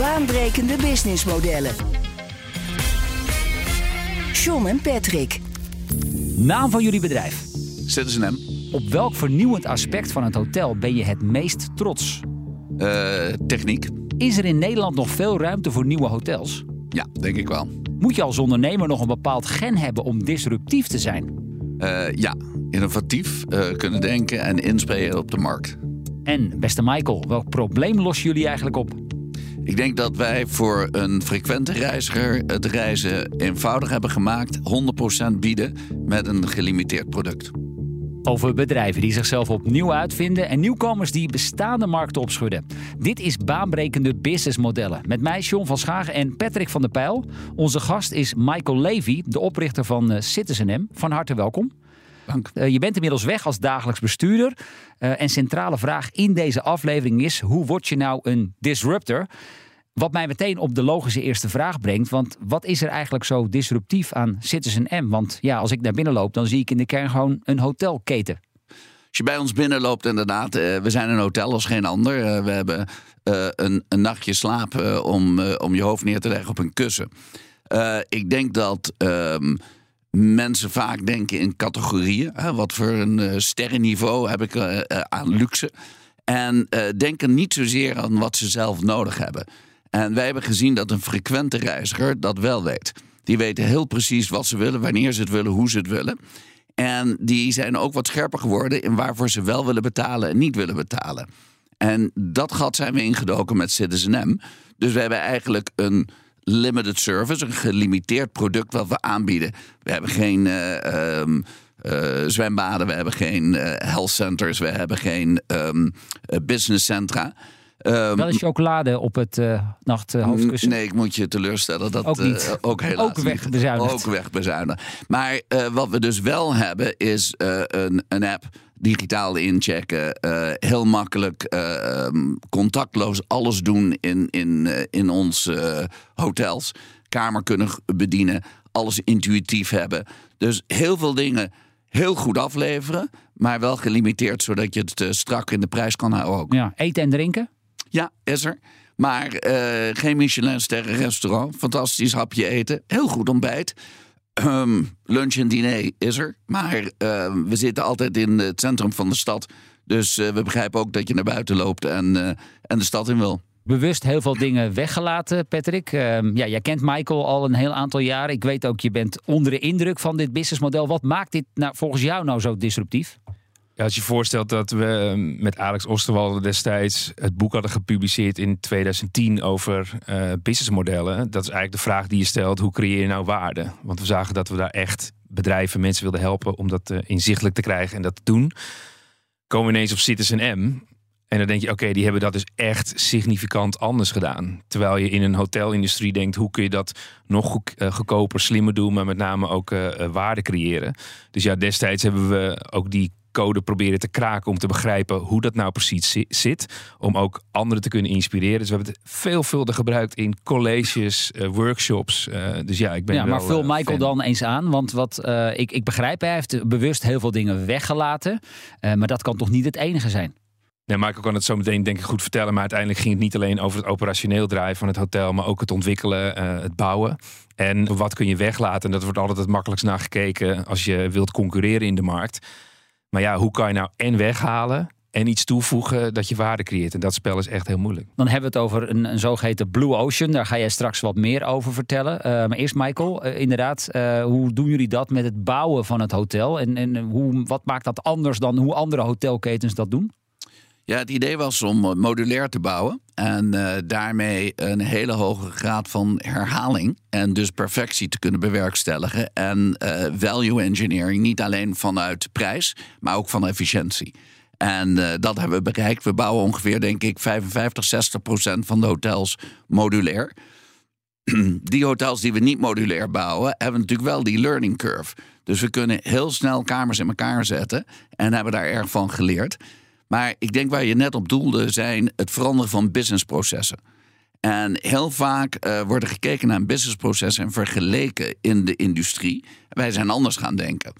Baanbrekende businessmodellen. John en Patrick. Naam van jullie bedrijf. Citizen M. Op welk vernieuwend aspect van het hotel ben je het meest trots? Uh, techniek. Is er in Nederland nog veel ruimte voor nieuwe hotels? Ja, denk ik wel. Moet je als ondernemer nog een bepaald gen hebben om disruptief te zijn? Uh, ja, innovatief uh, kunnen denken en inspelen op de markt. En beste Michael, welk probleem lossen jullie eigenlijk op? Ik denk dat wij voor een frequente reiziger het reizen eenvoudig hebben gemaakt. 100% bieden met een gelimiteerd product. Over bedrijven die zichzelf opnieuw uitvinden en nieuwkomers die bestaande markten opschudden. Dit is baanbrekende businessmodellen. Met mij John van Schagen en Patrick van der Pijl. Onze gast is Michael Levy, de oprichter van uh, Citizen M. Van harte welkom. Uh, je bent inmiddels weg als dagelijks bestuurder. Uh, en centrale vraag in deze aflevering is: hoe word je nou een disruptor? Wat mij meteen op de logische eerste vraag brengt. Want wat is er eigenlijk zo disruptief aan Citizen M? Want ja, als ik naar binnen loop, dan zie ik in de kern gewoon een hotelketen. Als je bij ons binnenloopt, inderdaad, uh, we zijn een hotel als geen ander. We hebben een, een, nachtje slapen om, om je hoofd neer te leggen op een kussen. ik denk dat ehm, mensen vaak denken in categorieën. wat voor een sterrenniveau heb ik aan luxe. En denken niet zozeer aan wat ze zelf nodig hebben. En wij hebben gezien dat een frequente reiziger dat wel weet. Die weten heel precies wat ze willen, wanneer ze het willen, hoe ze het willen. En die zijn ook wat scherper geworden in waarvoor ze wel willen betalen en niet willen betalen. En dat gat zijn we ingedoken met Citizen M. Dus we hebben eigenlijk een limited service, een gelimiteerd product wat we aanbieden. We hebben geen uh, um, uh, zwembaden, we hebben geen uh, health centers, we hebben geen um, business centra. Um, Wel een chocolade op het uh, nachthoofdkussen? nee, ik moet je teleurstellen. Dat ook, niet. Uh, ook helaas ook wegbezuinigd. Ook wegbezuinigd. Maar wat we dus wel hebben is een, een app digitaal inchecken, uh, heel makkelijk, uh, contactloos alles doen in, in, uh, in onze hotels. Kamer kunnen bedienen, alles intuïtief hebben. Dus heel veel dingen heel goed afleveren, maar wel gelimiteerd, zodat je het strak in de prijs kan houden ook. Ja, eten en drinken? Ja, is er. Maar geen Michelin-sterren restaurant. Fantastisch hapje eten. Heel goed ontbijt. Um, lunch en diner is er. Maar uh, we zitten altijd in het centrum van de stad. Dus uh, we begrijpen ook dat je naar buiten loopt en, uh, en de stad in wil. Bewust heel veel dingen weggelaten, Patrick. ja, jij kent Michael al een heel aantal jaren. Ik weet ook, je bent onder de indruk van dit businessmodel. Wat maakt dit nou, volgens jou nou zo disruptief? Als je voorstelt dat we met Alex Osterwalder destijds het boek hadden gepubliceerd in 2010 over uh, businessmodellen. Dat is eigenlijk de vraag die je stelt: hoe creëer je nou waarde? Want we zagen dat we daar echt bedrijven, mensen wilden helpen om dat uh, inzichtelijk te krijgen en dat te doen. Komen we ineens op Citizen M. En dan denk je, oké, die hebben dat dus echt significant anders gedaan. Terwijl je in een hotelindustrie denkt, hoe kun je dat nog goed, uh, goedkoper, slimmer doen, maar met name ook waarde creëren. Dus ja, destijds hebben we ook die code proberen te kraken om te begrijpen hoe dat nou precies zit. Om ook anderen te kunnen inspireren. Dus we hebben het veelvuldig gebruikt in colleges, uh, workshops. Uh, dus ja, ik ben Ja, wel, maar vul uh, Michael fan. dan eens aan. Want wat ik, ik begrijp, hij heeft bewust heel veel dingen weggelaten. maar dat kan toch niet het enige zijn? Nee, Michael kan het zo meteen denk ik goed vertellen. Maar uiteindelijk ging het niet alleen over het operationeel draaien van het hotel. Maar ook het ontwikkelen, het bouwen. En wat kun je weglaten? En dat wordt altijd het makkelijkst naar gekeken als je wilt concurreren in de markt. Maar ja, hoe kan je nou en weghalen en iets toevoegen dat je waarde creëert? En dat spel is echt heel moeilijk. Dan hebben we het over een, een zogeheten Blue Ocean. Daar ga jij straks wat meer over vertellen. Uh, maar eerst Michael, uh, inderdaad, uh, hoe doen jullie dat met het bouwen van het hotel? En, en hoe, wat maakt dat anders dan hoe andere hotelketens dat doen? Ja, het idee was om modulair te bouwen en uh, daarmee een hele hoge graad van herhaling en dus perfectie te kunnen bewerkstelligen. En uh, value engineering niet alleen vanuit prijs, maar ook van efficiëntie. En dat hebben we bereikt. We bouwen ongeveer, denk ik, 55, 60 procent van de hotels modulair. die hotels die we niet modulair bouwen, hebben natuurlijk wel die learning curve. Dus we kunnen heel snel kamers in elkaar zetten en hebben daar erg van geleerd. Maar ik denk waar je net op doelde, zijn het veranderen van businessprocessen. En heel vaak uh, wordt er gekeken naar een businessproces en vergeleken in de industrie. Wij zijn anders gaan denken.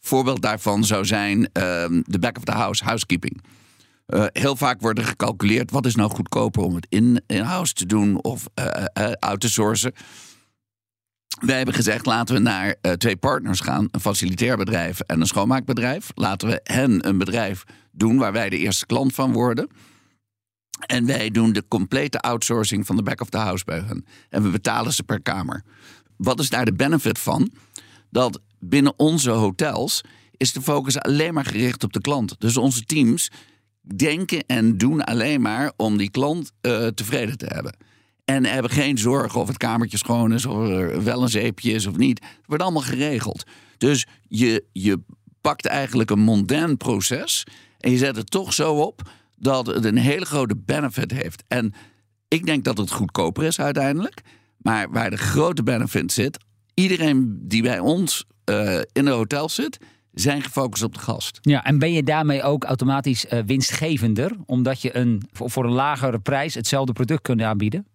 Voorbeeld daarvan zou zijn uh, de back of the house, housekeeping. Uh, heel vaak wordt er gecalculeerd wat is nou goedkoper om het in-house te doen of uh, out te sourcen. Wij hebben gezegd, laten we naar twee partners gaan. Een facilitair bedrijf en een schoonmaakbedrijf. Laten we hen een bedrijf doen waar wij de eerste klant van worden. En wij doen de complete outsourcing van de back of the house bij hen. En we betalen ze per kamer. Wat is daar de benefit van? Dat binnen onze hotels is de focus alleen maar gericht op de klant. Dus onze teams denken en doen alleen maar om die klant uh, tevreden te hebben. En hebben geen zorgen of het kamertje schoon is, of er wel een zeepje is of niet. Het wordt allemaal geregeld. Dus je, je pakt eigenlijk een mondain proces en je zet het toch zo op dat het een hele grote benefit heeft. En ik denk dat het goedkoper is uiteindelijk. Maar waar de grote benefit zit, iedereen die bij ons uh, in een hotel zit, zijn gefocust op de gast. Ja, en ben je daarmee ook automatisch uh, winstgevender, omdat je een, voor een lagere prijs hetzelfde product kunt aanbieden?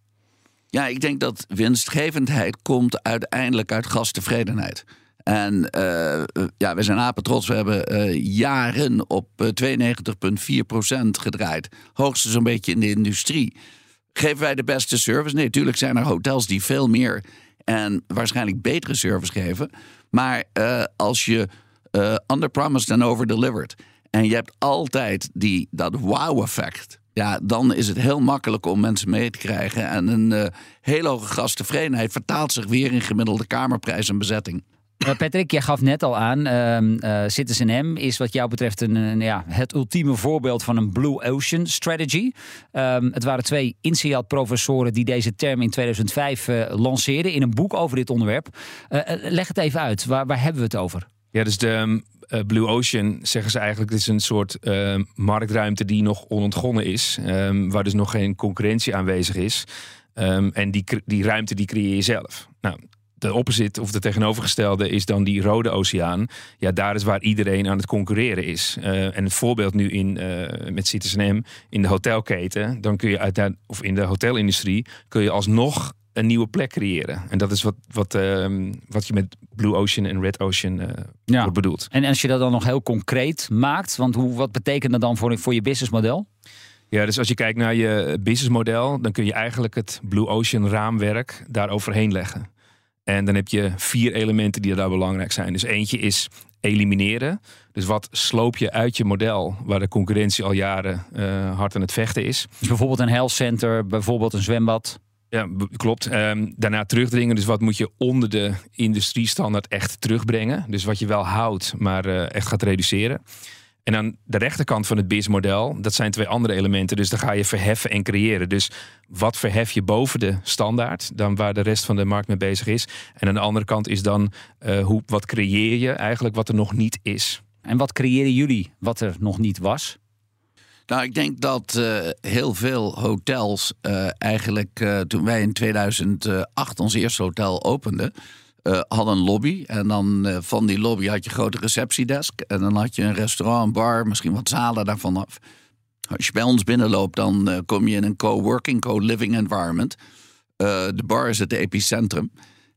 Ja, ik denk dat winstgevendheid komt uiteindelijk uit gasttevredenheid. En uh, ja, we zijn apen trots. We hebben uh, jaren op 92,4% gedraaid. Hoogste zo'n beetje in de industrie. Geven wij de beste service? Nee, natuurlijk zijn er hotels die veel meer en waarschijnlijk betere service geven. Maar uh, als je under-promised en over-delivered... en je hebt altijd die, dat wow-effect... Ja, dan is het heel makkelijk om mensen mee te krijgen. En een uh, hele hoge gasttevredenheid vertaalt zich weer in gemiddelde kamerprijs en bezetting. Patrick, jij gaf net al aan, uh, uh, Citizen M is wat jou betreft een, ja, het ultieme voorbeeld van een Blue Ocean strategy. Um, het waren twee INSEAD-professoren die deze term in 2005 lanceerden in een boek over dit onderwerp. leg het even uit, waar, waar hebben we het over? Ja, dus de um, Blue Ocean zeggen ze eigenlijk, het is een soort ehm, marktruimte die nog onontgonnen is, waar dus nog geen concurrentie aanwezig is. en die, die ruimte die creëer je zelf. Nou, de opposite of de tegenovergestelde is dan die rode oceaan. Ja, daar is waar iedereen aan het concurreren is. Uh, en het voorbeeld nu in, uh, met Citizen M in de hotelketen, dan kun je uit of in de hotelindustrie kun je alsnog een nieuwe plek creëren. En dat is wat, wat, uh, wat je met Blue Ocean en Red Ocean uh, ja. wordt bedoeld. En als je dat dan nog heel concreet maakt, want hoe, wat betekent dat dan voor, voor je businessmodel? Ja, dus als je kijkt naar je businessmodel, dan kun je eigenlijk het Blue Ocean raamwerk daar overheen leggen. En dan heb je vier elementen die daar belangrijk zijn. Dus eentje is elimineren. Dus wat sloop je uit je model waar de concurrentie al jaren uh, hard aan het vechten is. Dus bijvoorbeeld een health center, bijvoorbeeld een zwembad. Ja, klopt. Um, daarna terugdringen. Dus wat moet je onder de industriestandaard echt terugbrengen? Dus wat je wel houdt, maar uh, echt gaat reduceren. En aan de rechterkant van het BIS-model, dat zijn twee andere elementen. Dus dan ga je verheffen en creëren. Dus wat verhef je boven de standaard, dan waar de rest van de markt mee bezig is. En aan de andere kant is dan uh, hoe, wat creëer je eigenlijk wat er nog niet is. En wat creëren jullie wat er nog niet was? Nou, ik denk dat uh, heel veel hotels uh, eigenlijk toen wij in 2008 ons eerste hotel openden uh, hadden een lobby. En dan uh, van die lobby had je een grote receptiedesk. En dan had je een restaurant, een bar, misschien wat zalen daarvan af. Als je bij ons binnenloopt, dan uh, kom je in een co-working, co-living environment. de bar is het epicentrum.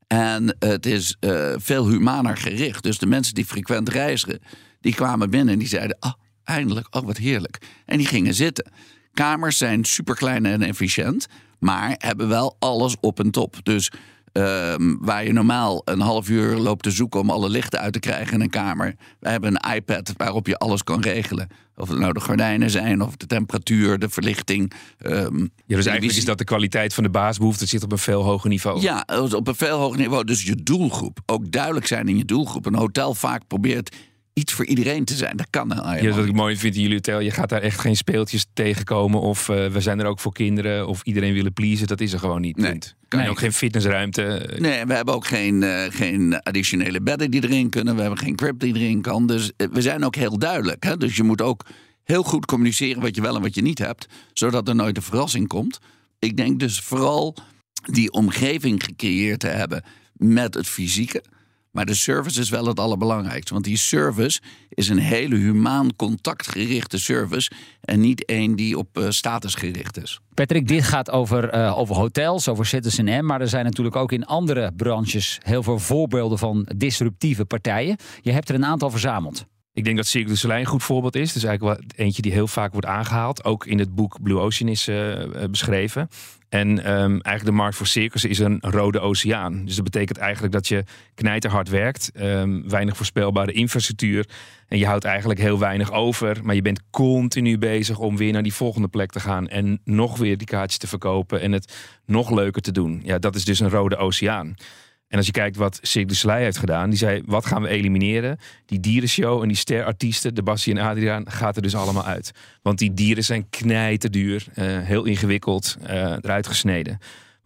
En het is veel humaner gericht. Dus de mensen die frequent reizigen, die kwamen binnen en die zeiden... Ah, eindelijk, oh wat heerlijk. En die gingen zitten. Kamers zijn super klein en efficiënt, maar hebben wel alles op en top. Dus Um, waar je normaal een half uur loopt te zoeken om alle lichten uit te krijgen in een kamer. We hebben een iPad waarop je alles kan regelen. Of het nou de gordijnen zijn, of de temperatuur, de verlichting. Um, ja, dus eigenlijk is dat de kwaliteit van de baasbehoefte zit op een veel hoger niveau. Ja, op een veel hoger niveau. Dus je doelgroep. Ook duidelijk zijn in je doelgroep. Een hotel vaak probeert iets voor iedereen te zijn. Dat kan nou Ja, wat ik mooi vind in jullie hotel. Je gaat daar echt geen speeltjes tegenkomen. Of uh, we zijn er ook voor kinderen. Of iedereen willen pleasen. Dat is er gewoon niet. Nee. Kan nee. ook geen fitnessruimte. Nee, we hebben ook geen, uh, geen additionele bedden die erin kunnen. We hebben geen crib die erin kan. Dus uh, we zijn ook heel duidelijk. Hè? Dus je moet ook heel goed communiceren wat je wel en wat je niet hebt. Zodat er nooit een verrassing komt. Ik denk dus vooral die omgeving gecreëerd te hebben met het fysieke. Maar de service is wel het allerbelangrijkste. Want die service is een hele humaan, contactgerichte service. En niet één die op uh, status gericht is. Patrick, dit gaat over, uh, over hotels, over Citizen M. Maar er zijn natuurlijk ook in andere branches heel veel voorbeelden van disruptieve partijen. Je hebt er een aantal verzameld. Ik denk dat Cirque du Soleil een goed voorbeeld is. Het is eigenlijk wel eentje die heel vaak wordt aangehaald. Ook in het boek Blue Ocean is uh, beschreven. En um, eigenlijk de markt voor circus is een rode oceaan. Dus dat betekent eigenlijk dat je knijterhard werkt. Um, weinig voorspelbare infrastructuur. En je houdt eigenlijk heel weinig over. Maar je bent continu bezig om weer naar die volgende plek te gaan. En nog weer die kaartjes te verkopen. En het nog leuker te doen. Ja, dat is dus een rode oceaan. En als je kijkt wat Cirque du Soleil heeft gedaan, die zei: wat gaan we elimineren? Die dierenshow en die sterartiesten, de Bassie en Adriaan, gaat er dus allemaal uit. Want die dieren zijn knijterduur, uh, heel ingewikkeld, uh, eruit gesneden.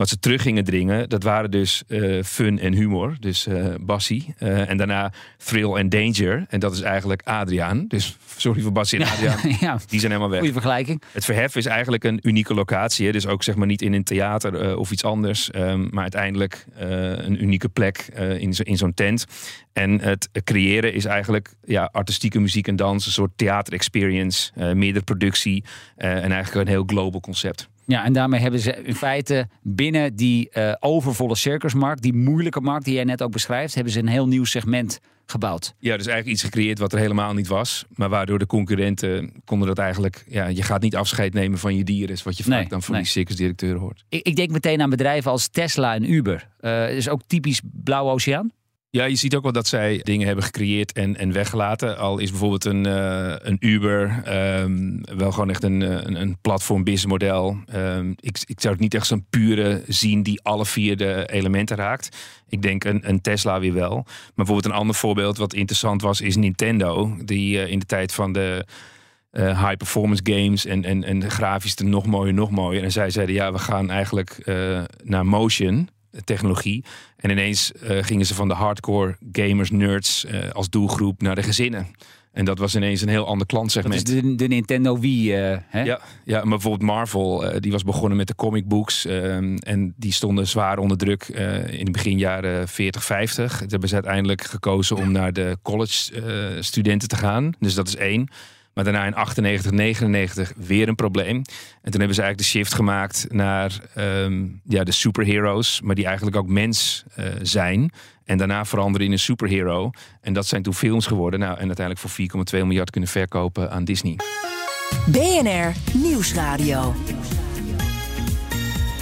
Wat ze terug gingen dringen, dat waren dus uh, fun en humor. Dus uh, Bassie. Uh, en daarna thrill en danger. En dat is eigenlijk Adriaan. Dus sorry voor Bassie en Adriaan. ja, die zijn helemaal weg. Goeie vergelijking. Het Verhef is eigenlijk een unieke locatie. Hè? Dus ook zeg maar niet in een theater of iets anders. Um, maar uiteindelijk een unieke plek in, zo, in zo'n tent. En het creëren is eigenlijk ja, artistieke muziek en dans. Een soort theater-experience. meerdere productie. en eigenlijk een heel global concept. Ja, en daarmee hebben ze in feite binnen die uh, overvolle circusmarkt, die moeilijke markt die jij net ook beschrijft, hebben ze een heel nieuw segment gebouwd. Ja, dus eigenlijk iets gecreëerd wat er helemaal niet was. Maar waardoor de concurrenten konden dat eigenlijk... Ja, je gaat niet afscheid nemen van je dieren. Is wat je vaak nee, dan van nee. die circusdirecteuren hoort. Ik, ik, denk meteen aan bedrijven als Tesla en Uber. Uh, is ook typisch Blauwe Oceaan? Ja, je ziet ook wel dat zij dingen hebben gecreëerd en, en weggelaten. Al is bijvoorbeeld een, uh, een Uber um, wel gewoon echt een, een, een platform businessmodel. Um, ik, ik zou het niet echt zo'n pure zien die alle vier de elementen raakt. Ik denk een, een Tesla weer wel. Maar bijvoorbeeld een ander voorbeeld wat interessant was is Nintendo. Die uh, in de tijd van de... High performance games en, en, en grafisch nog mooier, nog mooier. En zij zeiden ja, we gaan eigenlijk naar motion technologie. En ineens uh, gingen ze van de hardcore gamers, nerds uh, als doelgroep naar de gezinnen. En dat was ineens een heel ander klantsegment. Dat is de, de Nintendo Wii. Uh, hè? Ja, ja, maar bijvoorbeeld Marvel, die was begonnen met de comic books. en die stonden zwaar onder druk in de begin jaren 40, 50. Toen hebben ze uiteindelijk gekozen om naar de college studenten te gaan. Dus dat is één. Maar daarna in 98, 99 weer een probleem. En toen hebben ze eigenlijk de shift gemaakt naar um, ja, de superheroes. Maar die eigenlijk ook mens uh, zijn. En daarna veranderen in een superhero. En dat zijn toen films geworden. Nou, en uiteindelijk voor 4,2 miljard kunnen verkopen aan Disney. BNR Nieuwsradio.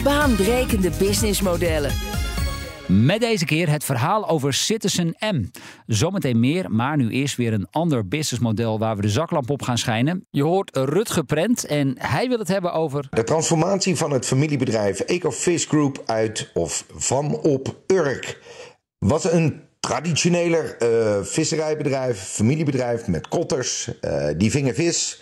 Baanbrekende businessmodellen. Met deze keer het verhaal over Citizen M. Zometeen meer, maar nu eerst weer een ander businessmodel waar we de zaklamp op gaan schijnen. Je hoort Rutge Prent en hij wil het hebben over... De transformatie van het familiebedrijf Ecofish Group uit of van op Urk. Wat een traditioneler uh, visserijbedrijf, familiebedrijf met kotters. Uh, die vingen vis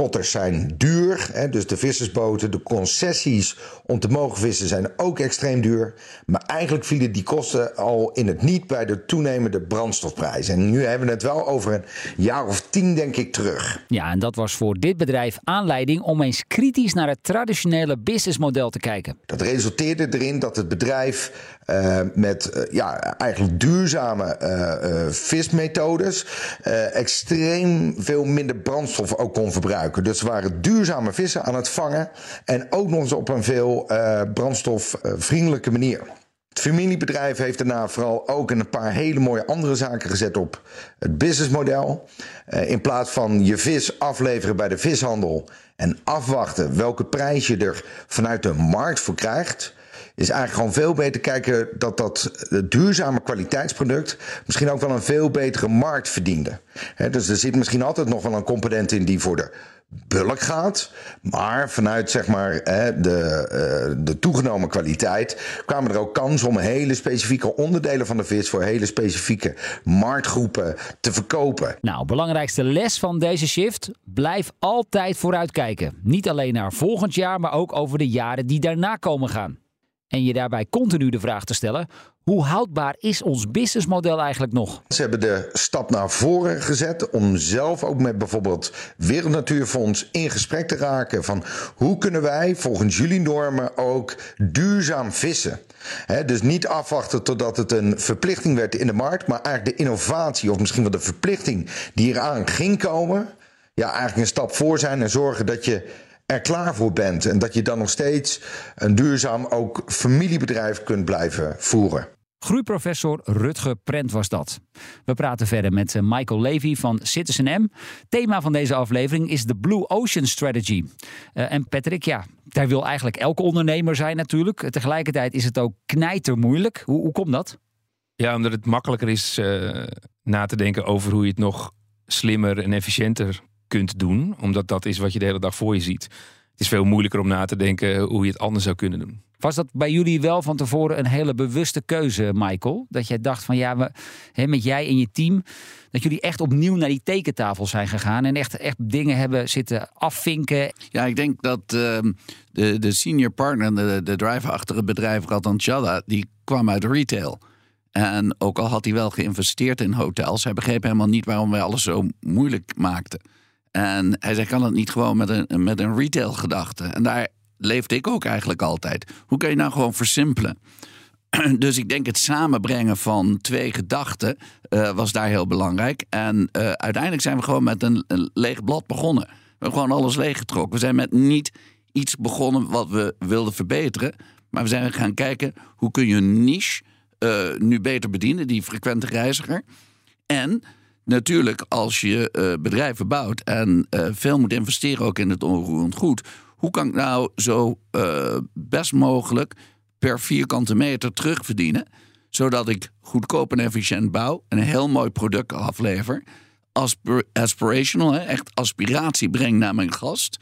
Kotters zijn duur, hè, dus de vissersboten, de concessies om te mogen vissen zijn ook extreem duur. Maar eigenlijk vielen die kosten al in het niet bij de toenemende brandstofprijzen. En nu hebben we het wel over een jaar of tien, denk ik, terug. Ja, en dat was voor dit bedrijf aanleiding om eens kritisch naar het traditionele businessmodel te kijken. Dat resulteerde erin dat het bedrijf uh, met uh, ja, eigenlijk duurzame uh, vismethodes extreem veel minder brandstof ook kon verbruiken. Dus ze waren duurzame vissen aan het vangen en ook nog eens op een veel brandstofvriendelijke manier. Het familiebedrijf heeft daarna vooral ook een paar hele mooie andere zaken gezet op het businessmodel. in plaats van je vis afleveren bij de vishandel en afwachten welke prijs je er vanuit de markt voor krijgt, is eigenlijk gewoon veel beter kijken dat dat duurzame kwaliteitsproduct misschien ook wel een veel betere markt verdiende. dus er zit misschien altijd nog wel een component in die voor de bulk gaat. Maar vanuit zeg maar, de, de toegenomen kwaliteit kwamen er ook kansen om hele specifieke onderdelen van de vis voor hele specifieke marktgroepen te verkopen. Nou, belangrijkste les van deze shift: blijf altijd vooruitkijken. Niet alleen naar volgend jaar, maar ook over de jaren die daarna komen gaan. En je daarbij continu de vraag te stellen: hoe houdbaar is ons businessmodel eigenlijk nog? Ze hebben de stap naar voren gezet om zelf ook met bijvoorbeeld Wereld Natuurfonds in gesprek te raken van hoe kunnen wij volgens jullie normen ook duurzaam vissen. dus niet afwachten totdat het een verplichting werd in de markt, maar eigenlijk de innovatie of misschien wel de verplichting die eraan ging komen, ja, eigenlijk een stap voor zijn en zorgen dat je er klaar voor bent en dat je dan nog steeds een duurzaam ook familiebedrijf kunt blijven voeren. Groeiprofessor Rutger Prent was dat. We praten verder met eh, Michael Levy van Citizen M. Thema van deze aflevering is de Blue Ocean Strategy. Uh, en Patrick, ja, daar wil eigenlijk elke ondernemer zijn natuurlijk. Tegelijkertijd is het ook knijter moeilijk. Hoe, hoe komt dat? Ja, omdat het makkelijker is uh, na te denken over hoe je het nog slimmer en efficiënter kunt doen. Omdat dat is wat je de hele dag voor je ziet. Het is veel moeilijker om na te denken hoe je het anders zou kunnen doen. Was dat bij jullie wel van tevoren een hele bewuste keuze, Michael? Dat jij dacht van ja, we, hè, met jij en je team, dat jullie echt opnieuw naar die tekentafel zijn gegaan en echt, echt dingen hebben zitten afvinken. Ja, ik denk dat uh, de, de senior partner, de, de driver achter het bedrijf, Ratan die kwam uit retail. En ook al had hij wel geïnvesteerd in hotels, hij begreep helemaal niet waarom wij alles zo moeilijk maakten. En hij zei, kan het niet gewoon met een, met een retail gedachte? En daar leefde ik ook eigenlijk altijd. Hoe kun je nou gewoon versimpelen? Dus ik denk het samenbrengen van twee gedachten uh, was daar heel belangrijk. En uh, uiteindelijk zijn we gewoon met een, leeg blad begonnen. We hebben gewoon alles leeggetrokken. We zijn met niet iets begonnen wat we wilden verbeteren. Maar we zijn gaan kijken hoe kun je een niche uh, nu beter bedienen, die frequente reiziger. En natuurlijk, als je uh, bedrijven bouwt en uh, veel moet investeren ook in het onroerend goed, hoe kan ik nou zo uh, best mogelijk per vierkante meter terugverdienen, zodat ik goedkoop en efficiënt bouw en een heel mooi product aflever, Aspir aspirational, echt aspiratie breng naar mijn gast,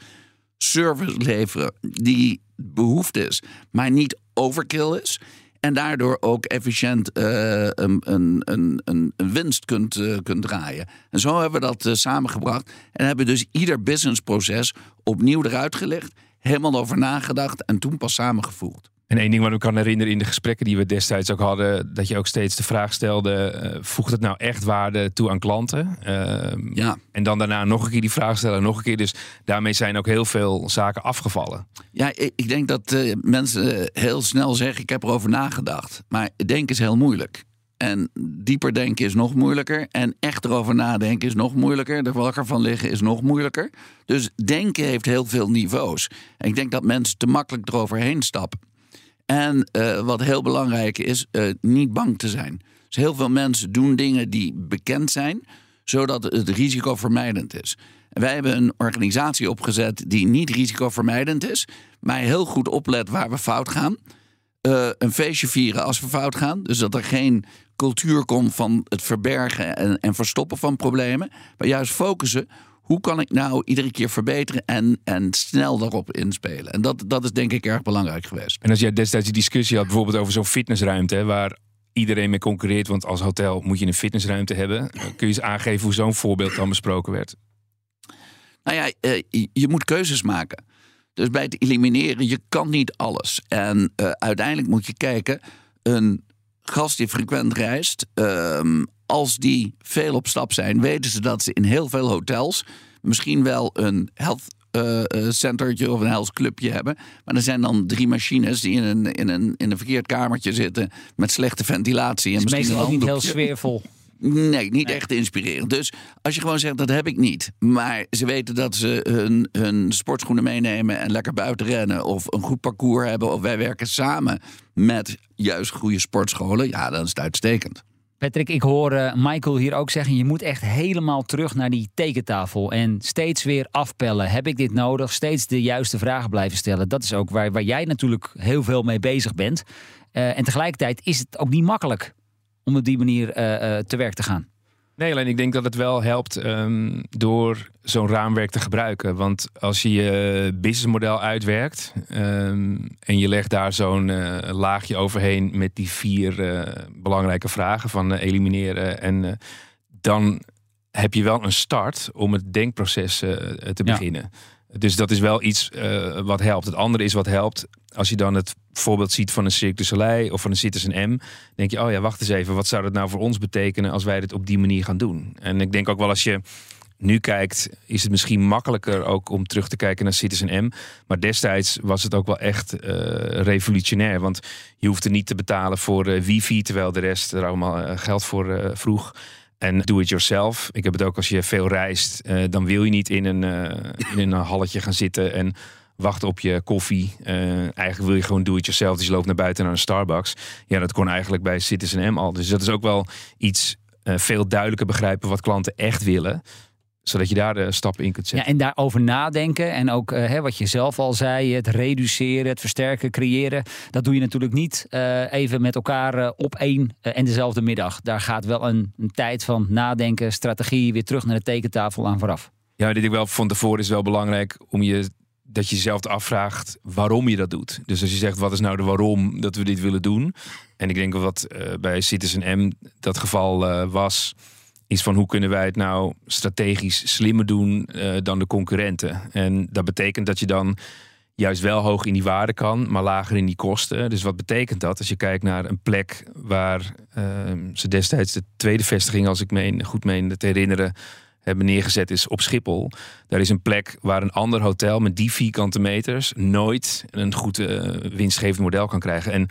service leveren die behoefte is, maar niet overkill is. En daardoor ook efficiënt uh, een, een, een, een, winst kunt, uh, kunt draaien. En zo hebben we dat uh, samengebracht. En hebben dus ieder businessproces opnieuw eruit gelegd. Helemaal over nagedacht en toen pas samengevoerd. En één ding wat ik kan herinneren in de gesprekken die we destijds ook hadden, dat je ook steeds de vraag stelde: uh, voegt het nou echt waarde toe aan klanten? Uh, ja. En dan daarna nog een keer die vraag stellen, nog een keer. Dus daarmee zijn ook heel veel zaken afgevallen. Ja, ik, ik denk dat uh, mensen heel snel zeggen: ik heb erover nagedacht. Maar denken is heel moeilijk. En dieper denken is nog moeilijker. En echt erover nadenken is nog moeilijker. Er wakker van liggen is nog moeilijker. Dus denken heeft heel veel niveaus. En ik denk dat mensen te makkelijk eroverheen stappen. En uh, wat heel belangrijk is, uh, niet bang te zijn. Dus heel veel mensen doen dingen die bekend zijn, zodat het risicovermijdend is. Wij hebben een organisatie opgezet die niet risicovermijdend is, maar heel goed oplet waar we fout gaan. Uh, een feestje vieren als we fout gaan. Dus dat er geen cultuur komt van het verbergen en, en verstoppen van problemen. Maar juist focussen hoe kan ik nou iedere keer verbeteren en, en snel daarop inspelen? En dat, dat is denk ik erg belangrijk geweest. En als jij destijds die discussie had, bijvoorbeeld over zo'n fitnessruimte, waar iedereen mee concurreert, want als hotel moet je een fitnessruimte hebben. Kun je eens aangeven hoe zo'n voorbeeld dan besproken werd? Nou ja, je moet keuzes maken. Dus bij het elimineren, je kan niet alles. En uh, uiteindelijk moet je kijken, een gast die frequent reist, uh, als die veel op stap zijn, weten ze dat ze in heel veel hotels misschien wel een health uh, centertje of een health clubje hebben. Maar er zijn dan drie machines die in een, in een, in een verkeerd kamertje zitten met slechte ventilatie. En is misschien meestal een ook niet heel sfeervol. Nee, niet echt inspirerend. Dus als je gewoon zegt dat heb ik niet. Maar ze weten dat ze hun, hun sportschoenen meenemen en lekker buiten rennen. Of een goed parcours hebben. Of wij werken samen met juist goede sportscholen. Ja, dan is het uitstekend. Patrick, ik hoor uh, Michael hier ook zeggen: je moet echt helemaal terug naar die tekentafel en steeds weer afpellen. Heb ik dit nodig? Steeds de juiste vragen blijven stellen. Dat is ook waar, waar jij natuurlijk heel veel mee bezig bent. Uh, en tegelijkertijd is het ook niet makkelijk om op die manier uh, te werk te gaan. Nee, alleen ik denk dat het wel helpt um, door zo'n raamwerk te gebruiken. Want als je je businessmodel uitwerkt um, en je legt daar zo'n uh, laagje overheen met die vier uh, belangrijke vragen van uh, elimineren en dan heb je wel een start om het denkproces te beginnen. Ja. Dus dat is wel iets wat helpt. Het andere is wat helpt als je dan het voorbeeld ziet van een Cirque du Soleil of van een Citizen M, denk je, oh ja, wacht eens even, wat zou dat nou voor ons betekenen als wij dit op die manier gaan doen? En ik denk ook wel als je nu kijkt, is het misschien makkelijker ook om terug te kijken naar Citizen M. Maar destijds was het ook wel echt uh, revolutionair. Want je hoefde niet te betalen voor uh, wifi, terwijl de rest er allemaal uh, geld voor vroeg. En do it yourself. Ik heb het ook als je veel reist, dan wil je niet in een, in een halletje gaan zitten en wachten op je koffie. eigenlijk wil je gewoon do it yourself. Dus je loopt naar buiten naar een Starbucks. Ja, dat kon eigenlijk bij Citizen M al. Dus dat is ook wel iets veel duidelijker begrijpen wat klanten echt willen zodat je daar de stappen in kunt zetten. Ja, en daarover nadenken. En ook uh, hè, wat je zelf al zei, het reduceren, het versterken, creëren. Dat doe je natuurlijk niet uh, even met elkaar uh, op één en dezelfde middag. Daar gaat wel een, een, tijd van nadenken, strategie, weer terug naar de tekentafel aan vooraf. Ja, dit ik wel van tevoren is wel belangrijk om je dat je jezelf afvraagt waarom je dat doet. Dus als je zegt, wat is nou de waarom dat we dit willen doen? En ik denk dat wat bij Citizen M dat geval was is van hoe kunnen wij het nou strategisch slimmer doen uh, dan de concurrenten. En dat betekent dat je dan juist wel hoog in die waarde kan, maar lager in die kosten. Dus wat betekent dat? Als je kijkt naar een plek waar uh, ze destijds de tweede vestiging, als ik meen, goed meen te herinneren, hebben neergezet is op Schiphol. Daar is een plek waar een ander hotel met die vierkante meters nooit een goed uh, winstgevend model kan krijgen. En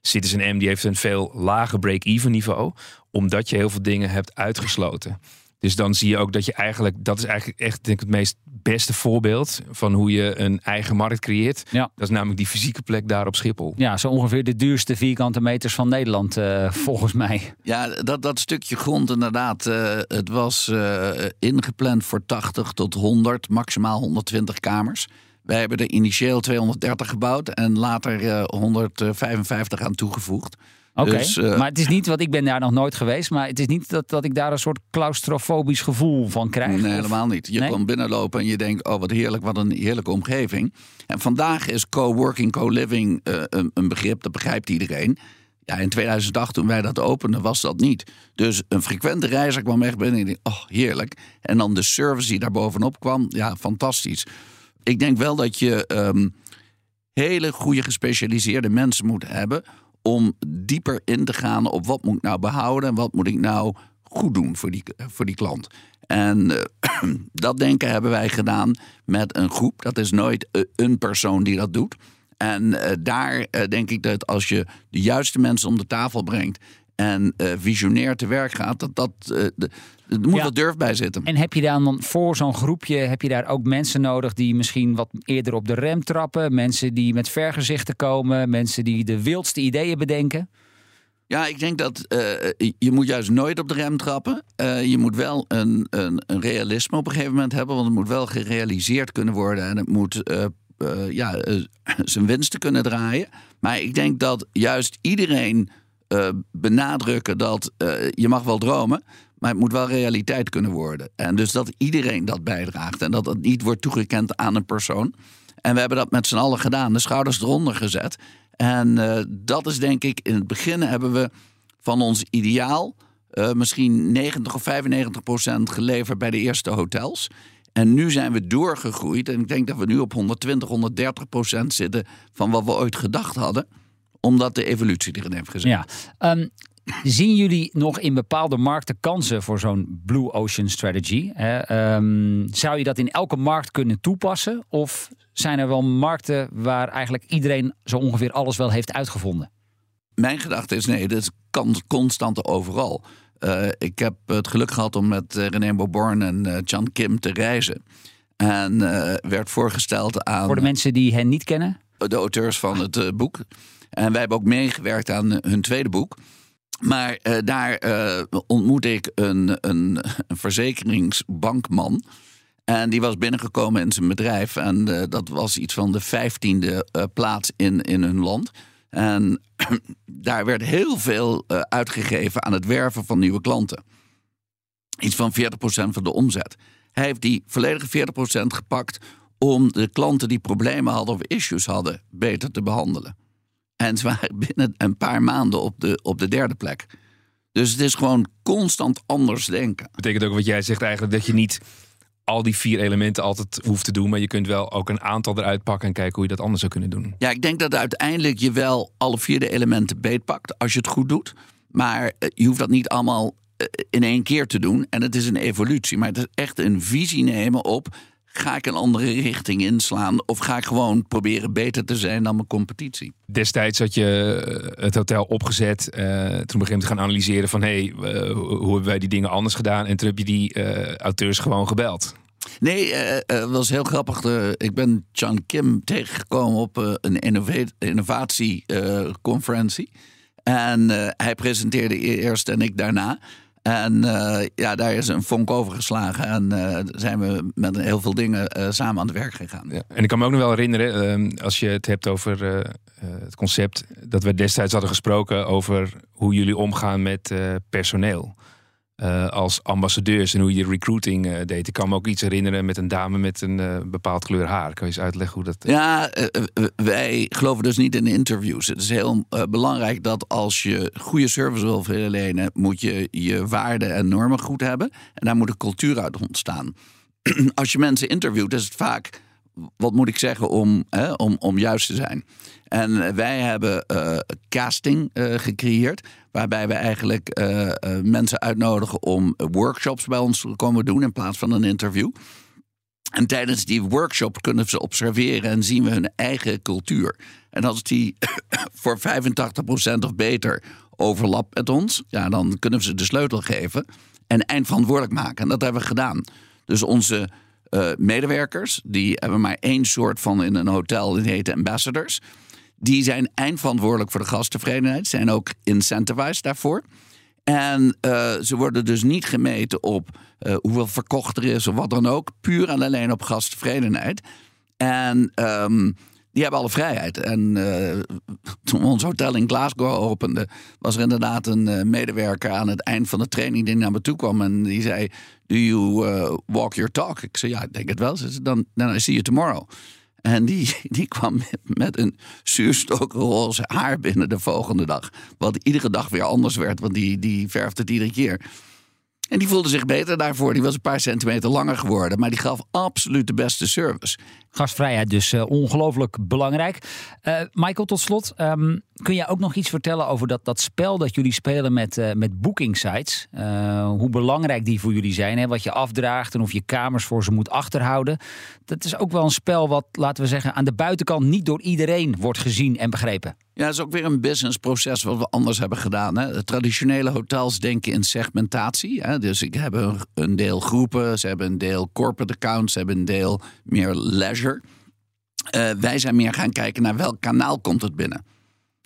Citizen M die heeft een veel lager break-even niveau, omdat je heel veel dingen hebt uitgesloten. Dus dan zie je ook dat je eigenlijk, dat is eigenlijk echt denk ik, het meest beste voorbeeld van hoe je een eigen markt creëert. Ja. Dat is namelijk die fysieke plek daar op Schiphol. Ja, zo ongeveer de duurste vierkante meters van Nederland, uh, volgens mij. Ja, dat, dat stukje grond inderdaad. Uh, het was uh, ingepland voor 80 tot 100, maximaal 120 kamers. Wij hebben er initieel 230 gebouwd en later uh, 155 aan toegevoegd. Oké, dus, uh, maar het is niet, wat ik ben daar nog nooit geweest, maar het is niet dat, dat ik daar een soort claustrofobisch gevoel van krijg. Nee, helemaal niet. Je nee? komt binnenlopen en je denkt, oh wat heerlijk, wat een heerlijke omgeving. En vandaag is co-working, co-living uh, een, een begrip, dat begrijpt iedereen. Ja, in 2008 toen wij dat openden was dat niet. Dus een frequente reiziger kwam echt binnen en dacht, oh heerlijk. En dan de service die daar bovenop kwam, ja fantastisch ik denk wel dat je um, hele goede gespecialiseerde mensen moet hebben om dieper in te gaan op wat moet ik nou behouden en wat moet ik nou goed doen voor die, voor die klant. En uh, dat denken hebben wij gedaan met een groep. Dat is nooit een persoon die dat doet. En uh, daar denk ik dat als je de juiste mensen om de tafel brengt en visionair te werk gaat, dat dat de, er moet ja. wat durf bij zitten. En heb je dan voor zo'n groepje, heb je daar ook mensen nodig die misschien wat eerder op de rem trappen? Mensen die met vergezichten komen? Mensen die de wildste ideeën bedenken? Ja, ik denk dat uh, je moet juist nooit op de rem trappen. Uh, je moet wel een, een, een, realisme op een gegeven moment hebben. Want het moet wel gerealiseerd kunnen worden. En het moet uh, ja, zijn winsten kunnen draaien. Maar ik denk dat juist iedereen benadrukken dat je mag wel dromen. Maar het moet wel realiteit kunnen worden. En dus dat iedereen dat bijdraagt. En dat het niet wordt toegekend aan een persoon. En we hebben dat met z'n allen gedaan. De schouders eronder gezet. En uh, dat is denk ik, in het begin hebben we van ons ideaal... Misschien 90 of 95 procent geleverd bij de eerste hotels. En nu zijn we doorgegroeid. En ik denk dat we nu op 120, 130 procent zitten van wat we ooit gedacht hadden omdat de evolutie erin heeft gezet. Ja, um, Zien jullie nog in bepaalde markten kansen voor zo'n Blue Ocean Strategy? Um, zou je dat in elke markt kunnen toepassen? Of zijn er wel markten waar eigenlijk iedereen zo ongeveer alles wel heeft uitgevonden? Mijn gedachte is nee, dat is constante overal. Uh, ik heb het geluk gehad om met uh, René Boborn en uh, John Kim te reizen. En werd voorgesteld aan. Voor de mensen die hen niet kennen? De auteurs van het boek. En wij hebben ook meegewerkt aan hun tweede boek. Maar uh, daar uh, ontmoet ik een, een, een, verzekeringsbankman. En die was binnengekomen in zijn bedrijf. En dat was iets van de vijftiende plaats in, in hun land. En daar werd heel veel uitgegeven aan het werven van nieuwe klanten. Iets van 40% van de omzet. Hij heeft die volledige 40% gepakt om de klanten die problemen hadden of issues hadden beter te behandelen. En ze waren binnen een paar maanden op de, op de derde plek. Dus het is gewoon constant anders denken. Betekent ook wat jij zegt eigenlijk dat je niet al die vier elementen altijd hoeft te doen. Maar je kunt wel ook een aantal eruit pakken en kijken hoe je dat anders zou kunnen doen. Ja, ik denk dat uiteindelijk je wel alle vier de elementen beetpakt als je het goed doet. Maar eh, je hoeft dat niet allemaal eh, in één keer te doen. En het is een evolutie. Maar het is echt een visie nemen op. Ga ik een andere richting inslaan? Of ga ik gewoon proberen beter te zijn dan mijn competitie? Destijds had je eh, het hotel opgezet. eh, toen begin je te gaan analyseren van... hé, hey, eh, hoe hebben wij die dingen anders gedaan? En toen heb je die auteurs gewoon gebeld. Nee, het was heel grappig. Ik ben Chan Kim tegengekomen op een innova- innovatieconferentie. en hij presenteerde eerst en ik daarna. En eh, ja, daar is een vonk over geslagen. En eh, zijn we met heel veel dingen eh, samen aan het werk gegaan. Ja. En ik kan me ook nog wel herinneren, ehm, als je het hebt over het concept... dat we destijds hadden gesproken over hoe jullie omgaan met personeel. Eh, als ambassadeurs en hoe je recruiting eh, deed. Ik kan me ook iets herinneren met een dame met een eh, bepaald kleur haar. Kan je eens uitleggen hoe dat... Ja, wij geloven dus niet in interviews. Het is heel belangrijk dat als je goede service wil verlenen, moet je je waarden en normen goed hebben. En daar moet een cultuur uit ontstaan. als je mensen interviewt, is het vaak, wat moet ik zeggen, om, hè, om, om juist te zijn. En eh, wij hebben eh, casting eh, gecreëerd, waarbij we eigenlijk mensen uitnodigen om workshops bij ons te komen doen in plaats van een interview. En tijdens die workshop kunnen ze observeren en zien we hun eigen cultuur. En als die voor 85% of beter overlapt met ons, ja, dan kunnen we ze de sleutel geven en eindverantwoordelijk maken. En dat hebben we gedaan. Dus onze eh, medewerkers, die hebben maar één soort van in een hotel, die heet ambassadors. Die zijn eindverantwoordelijk voor de gasttevredenheid, zijn ook incentivized daarvoor. En eh, ze worden dus niet gemeten op eh, hoeveel verkocht er is of wat dan ook. Puur en alleen op gasttevredenheid. En ehm, die hebben alle vrijheid. En eh, toen ons hotel in Glasgow opende, was er inderdaad een eh, medewerker aan het eind van de training die naar me toe kwam. En die zei: Do you eh, walk your talk? Ik zei: Ja, ik denk het wel. Ze zei: Dan then I see you tomorrow. En die, die kwam met, met een zuurstokroze haar binnen de volgende dag. Wat iedere dag weer anders werd, want die, die verfde het iedere keer. En die voelde zich beter daarvoor. Die was een paar centimeter langer geworden. Maar die gaf absoluut de beste service. Gastvrijheid dus eh, ongelooflijk belangrijk. Eh, Michael, tot slot, ehm, kun je ook nog iets vertellen over dat, dat spel dat jullie spelen met, eh met booking sites? Hoe belangrijk die voor jullie zijn, hè? wat je afdraagt en of je kamers voor ze moet achterhouden. Dat is ook wel een spel wat, laten we zeggen, aan de buitenkant niet door iedereen wordt gezien en begrepen. Ja, dat is ook weer een businessproces wat we anders hebben gedaan. Hè. Traditionele hotels denken in segmentatie. Hè. Dus ik heb een, een deel groepen, ze hebben een deel corporate accounts, ze hebben een deel meer leisure. Eh, wij zijn meer gaan kijken naar welk kanaal komt het binnen.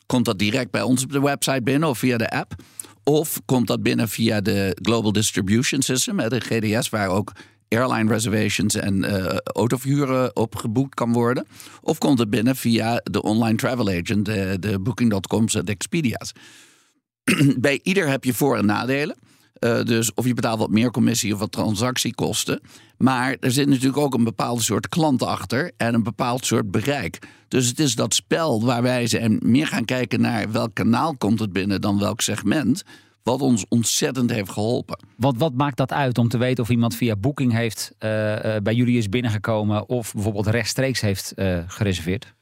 Komt dat direct bij ons op de website binnen of via de app? Of komt dat binnen via de Global Distribution System, de GDS, waar ook airline reservations en eh autoverhuren op geboekt kan worden? Of komt het binnen via de online travel agent, de, de Booking.coms en de Expedia's? Bij ieder heb je voor- en nadelen. Eh, dus of je betaalt wat meer commissie of wat transactiekosten. Maar er zit natuurlijk ook een bepaald soort klant achter en een bepaald soort bereik. Dus het is dat spel waar wij zijn meer gaan kijken naar welk kanaal komt het binnen dan welk segment. Wat ons ontzettend heeft geholpen. Want wat maakt dat uit om te weten of iemand via Booking heeft, eh, eh, bij jullie is binnengekomen of bijvoorbeeld rechtstreeks heeft gereserveerd?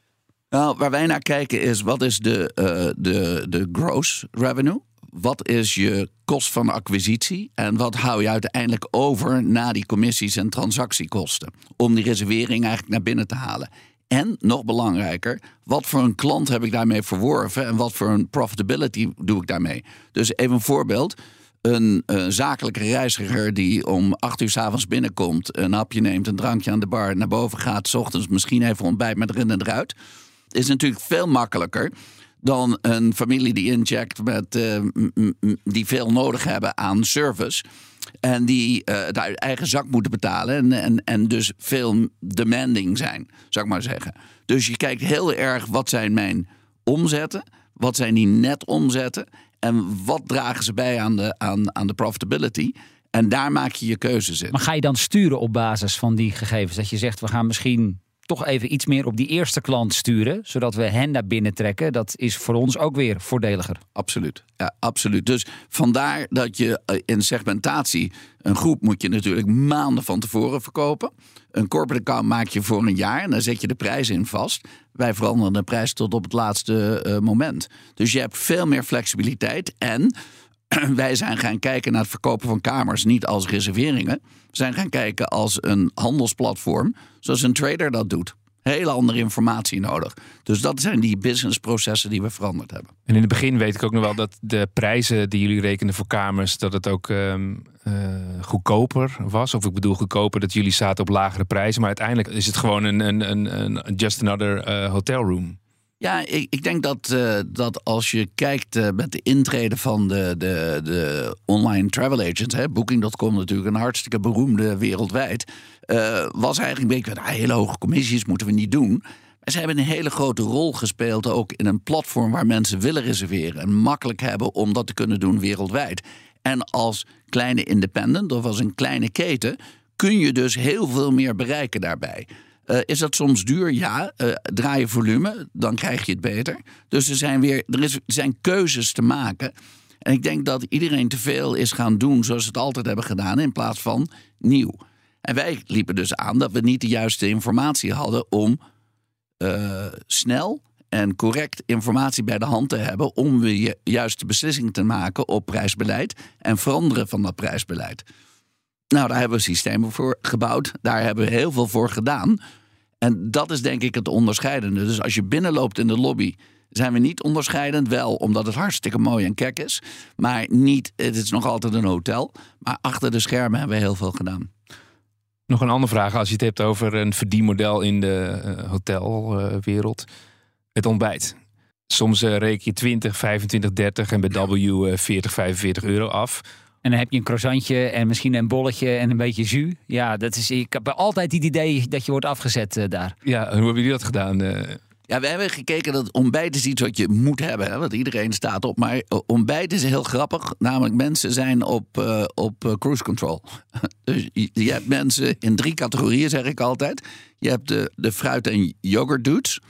Nou, waar wij naar kijken is wat is de, de, de gross revenue? Wat is je kost van acquisitie? En wat hou je uiteindelijk over na die commissies en transactiekosten? Om die reservering eigenlijk naar binnen te halen. En nog belangrijker, wat voor een klant heb ik daarmee verworven en wat voor een profitability doe ik daarmee? Dus even een voorbeeld. Een, zakelijke reiziger die om acht uur s'avonds binnenkomt, een hapje neemt, een drankje aan de bar, naar boven gaat, 's ochtends misschien even ontbijt met erin en eruit, is natuurlijk veel makkelijker dan een familie die incheckt met eh, die veel nodig hebben aan service. En die eh, het eigen zak moeten betalen. En, en, en dus veel demanding zijn, zou ik maar zeggen. Dus je kijkt heel erg wat zijn mijn omzetten. Wat zijn die net omzetten. En wat dragen ze bij aan de, aan, aan de profitability. En daar maak je je keuzes in. Maar ga je dan sturen op basis van die gegevens? Dat je zegt, we gaan misschien toch even iets meer op die eerste klant sturen, zodat we hen naar binnen trekken. Dat is voor ons ook weer voordeliger. Absoluut. Ja, absoluut. Dus vandaar dat je eh, in segmentatie een groep moet je natuurlijk maanden van tevoren verkopen. Een corporate account maak je voor een jaar en dan zet je de prijs in vast. Wij veranderen de prijs tot op het laatste uh, moment. Dus je hebt veel meer flexibiliteit en wij zijn gaan kijken naar het verkopen van kamers niet als reserveringen. We zijn gaan kijken als een handelsplatform, zoals een trader dat doet. Hele andere informatie nodig. Dus dat zijn die businessprocessen die we veranderd hebben. En in het begin weet ik ook nog wel dat de prijzen die jullie rekenen voor kamers, dat het ook um, uh, goedkoper was. Of ik bedoel goedkoper dat jullie zaten op lagere prijzen. Maar uiteindelijk is het gewoon een, een, een, een just another uh, hotel room. Ja, ik, ik denk dat, uh, dat als je kijkt uh, met de intrede van de, de, de online travel agents, Booking.com natuurlijk een hartstikke beroemde wereldwijd, uh, was eigenlijk een beetje, nou, hele hoge commissies moeten we niet doen. Maar ze hebben een hele grote rol gespeeld ook in een platform waar mensen willen reserveren en makkelijk hebben om dat te kunnen doen wereldwijd. En als kleine independent of als een kleine keten kun je dus heel veel meer bereiken daarbij. Uh, is dat soms duur? Ja. Uh, draai je volume, dan krijg je het beter. Dus er zijn weer er, is, zijn keuzes te maken. En ik denk dat iedereen te veel is gaan doen zoals ze het altijd hebben gedaan, in plaats van nieuw. En wij liepen dus aan dat we niet de juiste informatie hadden om uh, snel en correct informatie bij de hand te hebben om de juiste beslissing te maken op prijsbeleid en veranderen van dat prijsbeleid. Nou, daar hebben we systemen voor gebouwd. Daar hebben we heel veel voor gedaan. En dat is denk ik het onderscheidende. Dus als je binnenloopt in de lobby, zijn we niet onderscheidend. Wel omdat het hartstikke mooi en kek is. Maar niet, het is nog altijd een hotel. Maar achter de schermen hebben we heel veel gedaan. Nog een andere vraag. Als je het hebt over een verdienmodel in de uh, hotelwereld. Het ontbijt. Soms uh, reken je 20, 25, 30 en bij W 40, 45 euro af. En dan heb je een croissantje en misschien een bolletje en een beetje jus. Ja, dat is, ik heb altijd het idee dat je wordt afgezet uh, daar. Ja, en hoe hebben jullie dat gedaan? Uh... Ja, we hebben gekeken dat ontbijt is iets wat je moet hebben. Hè, want iedereen staat op. Maar ontbijt is heel grappig. Namelijk mensen zijn op, uh, op cruise control. dus je, je, hebt mensen in drie categorieën, zeg ik altijd. Je hebt de, de fruit- en yoghurt dudes.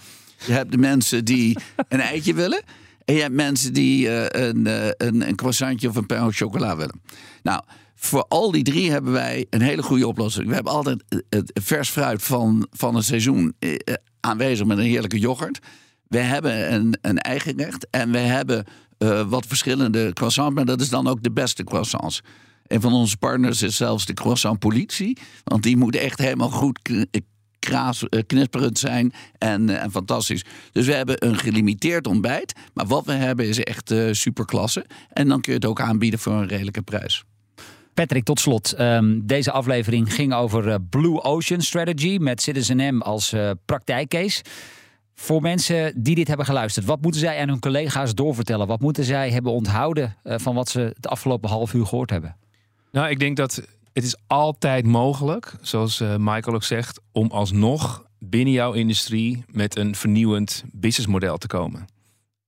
Je hebt de mensen die een eitje willen. En je hebt mensen die uh, een, uh, een, een croissantje of een pain chocola willen. Nou, voor al die drie hebben wij een hele goede oplossing. We hebben altijd het vers fruit van, van het seizoen uh, aanwezig met een heerlijke yoghurt. We hebben een, een eigen recht en we hebben wat verschillende croissants, maar dat is dan ook de beste croissants. Een van onze partners is zelfs de croissant politie, want die moet echt helemaal goed kraas, uh, knisperend zijn en, uh, en, fantastisch. Dus we hebben een gelimiteerd ontbijt. Maar wat we hebben is echt uh, superklasse. En dan kun je het ook aanbieden voor een redelijke prijs. Patrick, tot slot. Um, deze aflevering ging over Blue Ocean Strategy met Citizen M als praktijkcase. Voor mensen die dit hebben geluisterd, wat moeten zij aan hun collega's doorvertellen? Wat moeten zij hebben onthouden van wat ze het afgelopen half uur gehoord hebben? Nou, ik denk dat het is altijd mogelijk, zoals uh, Michael ook zegt, om alsnog binnen jouw industrie met een vernieuwend businessmodel te komen.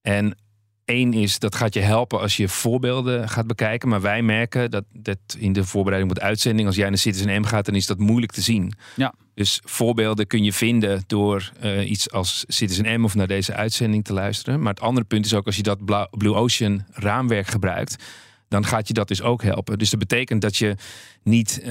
En één is, dat gaat je helpen als je voorbeelden gaat bekijken. Maar wij merken dat, dat in de voorbereiding op de uitzending, als jij naar Citizen M gaat, dan is dat moeilijk te zien. Ja. Dus voorbeelden kun je vinden door uh, iets als Citizen M of naar deze uitzending te luisteren. Maar het andere punt is ook als je dat Blue Ocean raamwerk gebruikt dan gaat je dat dus ook helpen. Dus dat betekent dat je niet uh,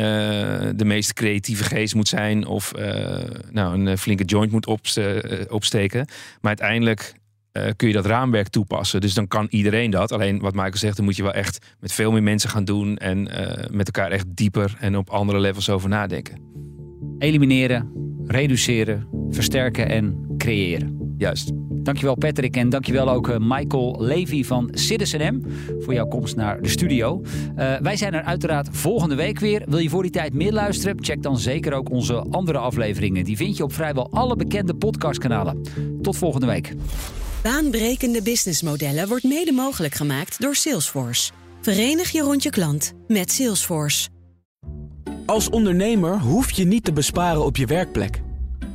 de meest creatieve geest moet zijn of uh, nou, een flinke joint moet opste opsteken. Maar uiteindelijk uh, kun je dat raamwerk toepassen. Dus dan kan iedereen dat. Alleen wat Michael zegt, dan moet je wel echt met veel meer mensen gaan doen en met elkaar echt dieper en op andere levels over nadenken. Elimineren, reduceren, versterken en creëren. Juist. Dankjewel Patrick en dankjewel ook Michael Levy van Citizen M voor jouw komst naar de studio. Uh, wij zijn er uiteraard volgende week weer. Wil je voor die tijd meer luisteren? Check dan zeker ook onze andere afleveringen. Die vind je op vrijwel alle bekende podcastkanalen. Tot volgende week. Baanbrekende businessmodellen wordt mede mogelijk gemaakt door Salesforce. Verenig je rond je klant met Salesforce. Als ondernemer hoef je niet te besparen op je werkplek.